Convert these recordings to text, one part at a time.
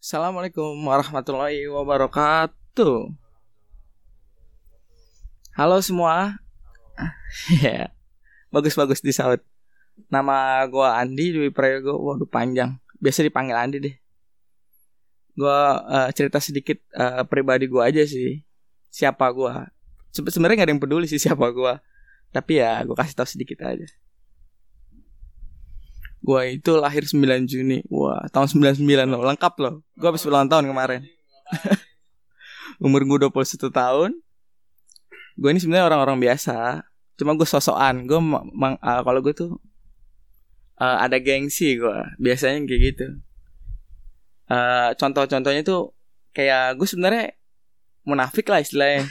Assalamualaikum warahmatullahi wabarakatuh. Halo semua. Ya, bagus-bagus disaut. Nama gua Andi Dwi Prayogo. Waduh panjang. Biasa dipanggil Andi deh. Gua uh, cerita sedikit uh, pribadi gua aja sih. Siapa gua? Se Sebenarnya gak ada yang peduli sih siapa gua. Tapi ya gua kasih tahu sedikit aja. Gua itu lahir 9 Juni. Wah, tahun 99 loh, lengkap loh. Gua habis ulang tahun kemarin. Umur gue 21 tahun. Gue ini sebenarnya orang-orang biasa. Cuma gue sosokan. Gue uh, kalau gue tuh uh, ada gengsi gue. Biasanya kayak gitu. Uh, contoh-contohnya tuh kayak gue sebenarnya munafik lah istilahnya.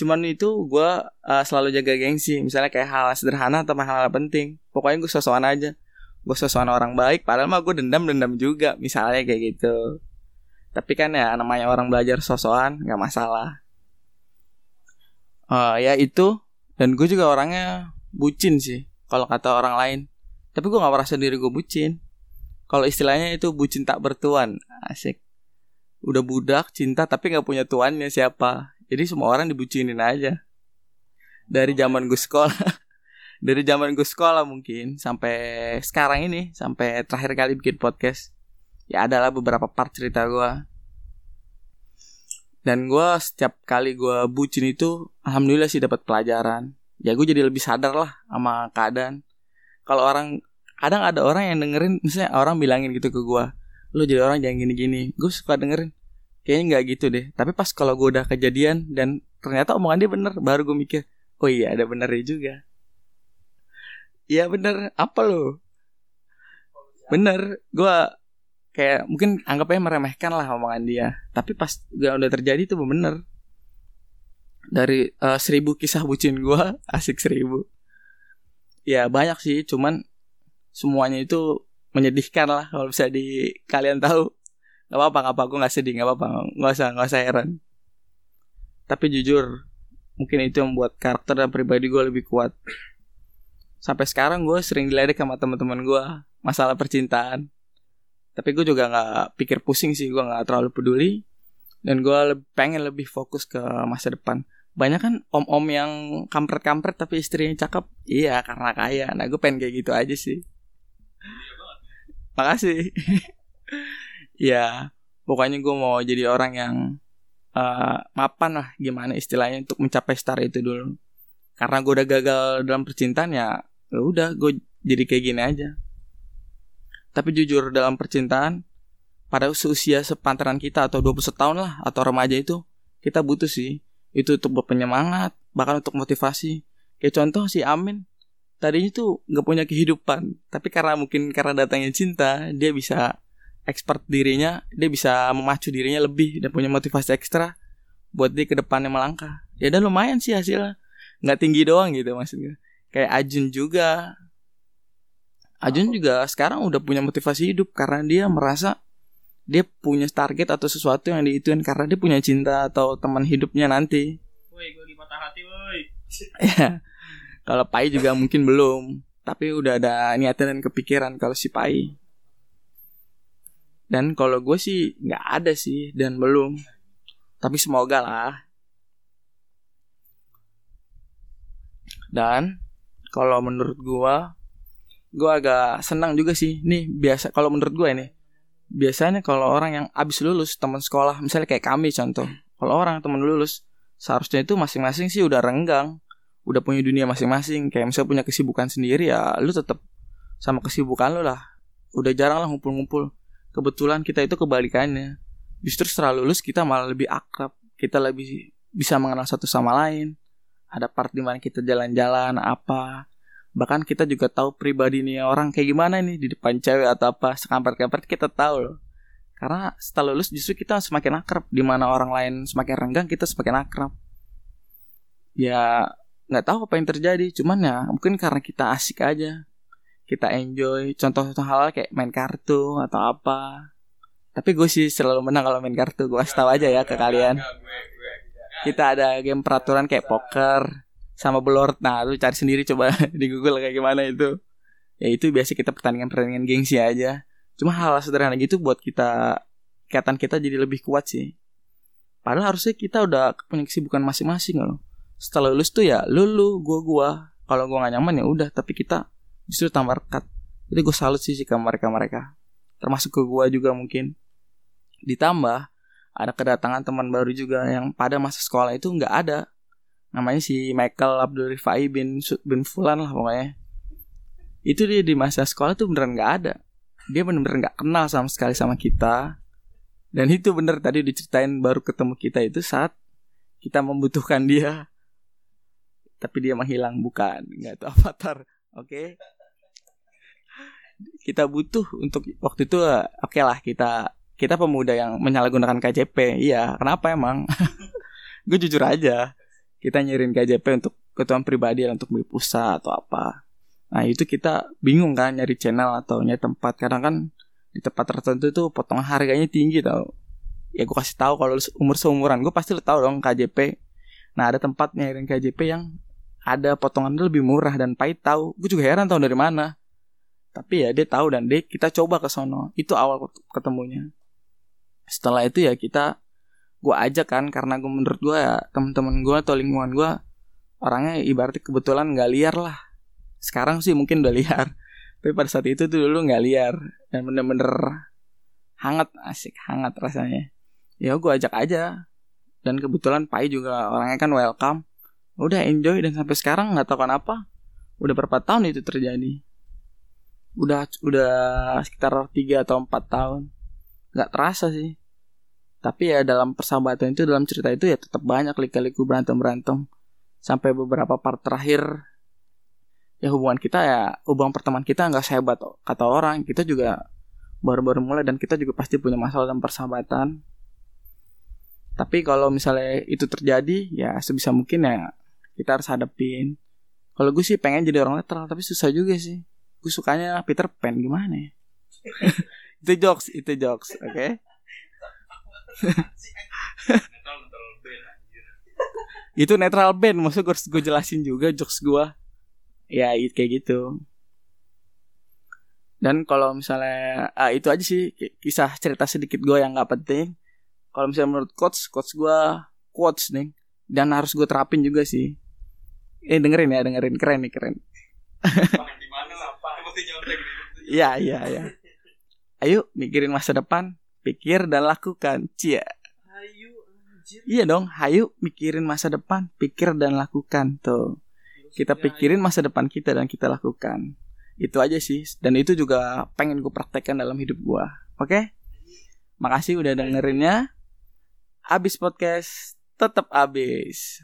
Cuman itu gue uh, selalu jaga gengsi. Misalnya kayak hal sederhana atau hal-hal penting. Pokoknya gue sosokan aja gue sesuatu orang baik padahal mah gue dendam dendam juga misalnya kayak gitu tapi kan ya namanya orang belajar sosokan nggak masalah. Uh, ya itu. Dan gue juga orangnya bucin sih kalau kata orang lain. Tapi gue nggak merasa diri gue bucin. Kalau istilahnya itu bucin tak bertuan. Asik. Udah budak cinta tapi nggak punya tuannya siapa. Jadi semua orang dibucinin aja. Dari zaman gue sekolah. Dari zaman gue sekolah mungkin sampai sekarang ini sampai terakhir kali bikin podcast ya adalah beberapa part cerita gue dan gue setiap kali gue bucin itu alhamdulillah sih dapat pelajaran. Ya gue jadi lebih sadar lah sama keadaan. Kalau orang kadang ada orang yang dengerin misalnya orang bilangin gitu ke gue lo jadi orang jangan gini-gini. Gue suka dengerin. Kayaknya nggak gitu deh. Tapi pas kalau gue udah kejadian dan ternyata omongan dia bener baru gue mikir oh iya ada benernya juga. Iya bener. Apa lo Bener. Gue Kayak mungkin anggapnya meremehkan lah omongan dia. Tapi pas gak udah terjadi tuh bener. Dari uh, seribu kisah bucin gue Asik seribu. Ya banyak sih Cuman Semuanya itu Menyedihkan lah Kalau bisa di Kalian tahu. Gak apa-apa Gak apa Gue gak sedih Gak apa-apa. Gak usah Gak usah heran. Tapi jujur Mungkin itu yang membuat karakter dan pribadi gue lebih kuat. Sampai sekarang gue sering diledek sama teman-teman gue masalah percintaan tapi gue juga nggak pikir pusing sih gue nggak terlalu peduli. Dan gue pengen lebih fokus ke masa depan. Banyak kan om-om yang kampret-kampret tapi istrinya cakep. Iya karena kaya. Nah gue pengen kayak gitu aja sih. Makasih. Ya pokoknya gue mau jadi orang yang uh, mapan lah gimana istilahnya untuk mencapai star itu dulu. Karena gue udah gagal dalam percintaan ya ya udah gue jadi kayak gini aja tapi jujur dalam percintaan pada usia sepantaran kita atau 21 tahun lah atau remaja itu kita butuh sih itu untuk berpenyemangat bahkan untuk motivasi. Kayak contoh si Amin tadinya tuh nggak punya kehidupan tapi karena mungkin karena datangnya cinta dia bisa expert dirinya dia bisa memacu dirinya lebih dan punya motivasi ekstra buat dia ke depannya melangkah. Ya dan lumayan sih hasilnya. Nggak tinggi doang gitu maksudnya. Kayak Ajun juga Ajun juga sekarang udah punya motivasi hidup karena dia merasa dia punya target atau sesuatu yang diituin karena dia punya cinta atau teman hidupnya nanti. Woi, gue lagi patah hati, woi. ya. Kalau Pai juga mungkin belum, tapi udah ada niatan dan kepikiran kalau si Pai. Dan kalau gue sih nggak ada sih dan belum. Tapi semoga lah. Dan kalau menurut gua gua agak senang juga sih. Nih biasa kalau menurut gua ini biasanya kalau orang yang abis lulus teman sekolah misalnya kayak kami contoh kalau orang teman lulus seharusnya itu masing-masing sih udah renggang udah punya dunia masing-masing. Kayak misalnya punya kesibukan sendiri ya lu tetap sama kesibukan lu lah. Udah jarang lah ngumpul-ngumpul. Kebetulan kita itu kebalikannya. Justru setelah lulus kita malah lebih akrab. Kita lebih bisa mengenal satu sama lain. Ada part di mana kita jalan-jalan apa bahkan kita juga tahu pribadi nih orang kayak gimana nih di depan cewek atau apa sekampret-kampret kita tahu loh. Karena setelah lulus justru kita semakin akrab di mana orang lain semakin renggang kita semakin akrab. Ya nggak tahu apa yang terjadi cuman ya mungkin karena kita asik aja. Kita enjoy contoh-contoh hal kayak main kartu atau apa. Tapi gue sih selalu menang kalau main kartu gue kasih tahu aja ya ke kalian. kita ada game peraturan kayak poker sama belort nah lu cari sendiri coba di Google kayak gimana itu. Ya itu biasa kita pertandingan pertandingan gengsi aja. Cuma hal, -hal sederhana gitu buat kita ikatan kita jadi lebih kuat sih. Padahal harusnya kita udah punya kesibukan masing-masing loh. Setelah lulus tuh ya lu lu gua gua. Kalau gua nggak nyaman ya udah tapi kita justru tambah rekat. Jadi gue salut sih ke mereka mereka. Termasuk ke gua juga mungkin. Ditambah ada kedatangan teman baru juga yang pada masa sekolah itu nggak ada namanya si Michael Abdul Rifai bin bin Fulan lah pokoknya. Itu dia di masa sekolah tuh beneran nggak ada. Dia bener-bener nggak kenal sama sekali sama kita. Dan itu bener tadi diceritain baru ketemu kita itu saat kita membutuhkan dia. Tapi dia menghilang bukan. Nggak itu avatar oke? Okay? kita butuh untuk waktu itu oke okay lah kita kita pemuda yang menyalahgunakan KJP iya kenapa emang? Gue jujur aja kita nyirin KJP untuk ketuaan pribadi untuk beli pulsa atau apa. Nah itu kita bingung kan nyari channel atau nyari tempat. Kadang kan di tempat tertentu itu potongan harganya tinggi tau. Ya gue kasih tahu kalau umur seumuran gue pasti lo tahu dong KJP nah ada tempat nyirin KJP yang ada potongannya lebih murah dan pahit tahu gue juga heran tahu dari mana. Tapi ya dia tahu dan dia kita coba ke sono. Itu awal ketemunya. Setelah itu ya kita gue ajak kan karena gue menurut gue ya teman-teman gue atau lingkungan gue orangnya ibaratnya kebetulan nggak liar lah. Sekarang sih mungkin udah liar tapi pada saat itu tuh dulu nggak liar dan bener-bener hangat asik hangat rasanya. Ya gue ajak aja dan kebetulan Pai juga orangnya kan welcome. Udah enjoy dan sampai sekarang nggak tahu kenapa udah berapa tahun itu terjadi. Udah udah sekitar tiga atau empat tahun. Nggak terasa sih tapi ya dalam persahabatan itu dalam cerita itu ya tetap banyak lika-liku berantem-berantem. Sampai beberapa part terakhir ya hubungan kita ya hubungan pertemanan kita nggak sehebat kata orang. Kita juga baru-baru mulai dan kita juga pasti punya masalah dalam persahabatan. Tapi kalau misalnya itu terjadi ya sebisa mungkin ya kita harus hadapin. Kalau gue sih pengen jadi orang netral tapi susah juga sih. Gue sukanya Peter Pan gimana ya? Itu jokes itu jokes oke? okay? itu netral band maksud gue gue jelasin juga jokes gue ya kayak gitu. Dan kalau misalnya ah, itu aja sih kisah cerita sedikit gue yang nggak penting. Kalau misalnya menurut coach coach gue quotes nih dan harus gue terapin juga sih. Eh dengerin ya dengerin. Keren nih keren. Iya iya iya. Ayo mikirin masa depan, pikir dan lakukan. Cia hayu anjir. iya dong hayu mikirin masa depan pikir dan lakukan tuh. Kita pikirin masa depan kita dan kita lakukan. Itu aja sih dan itu juga pengen gue praktekkan dalam hidup gue oke? Okay? makasih udah dengerinnya. Abis podcast tetap abis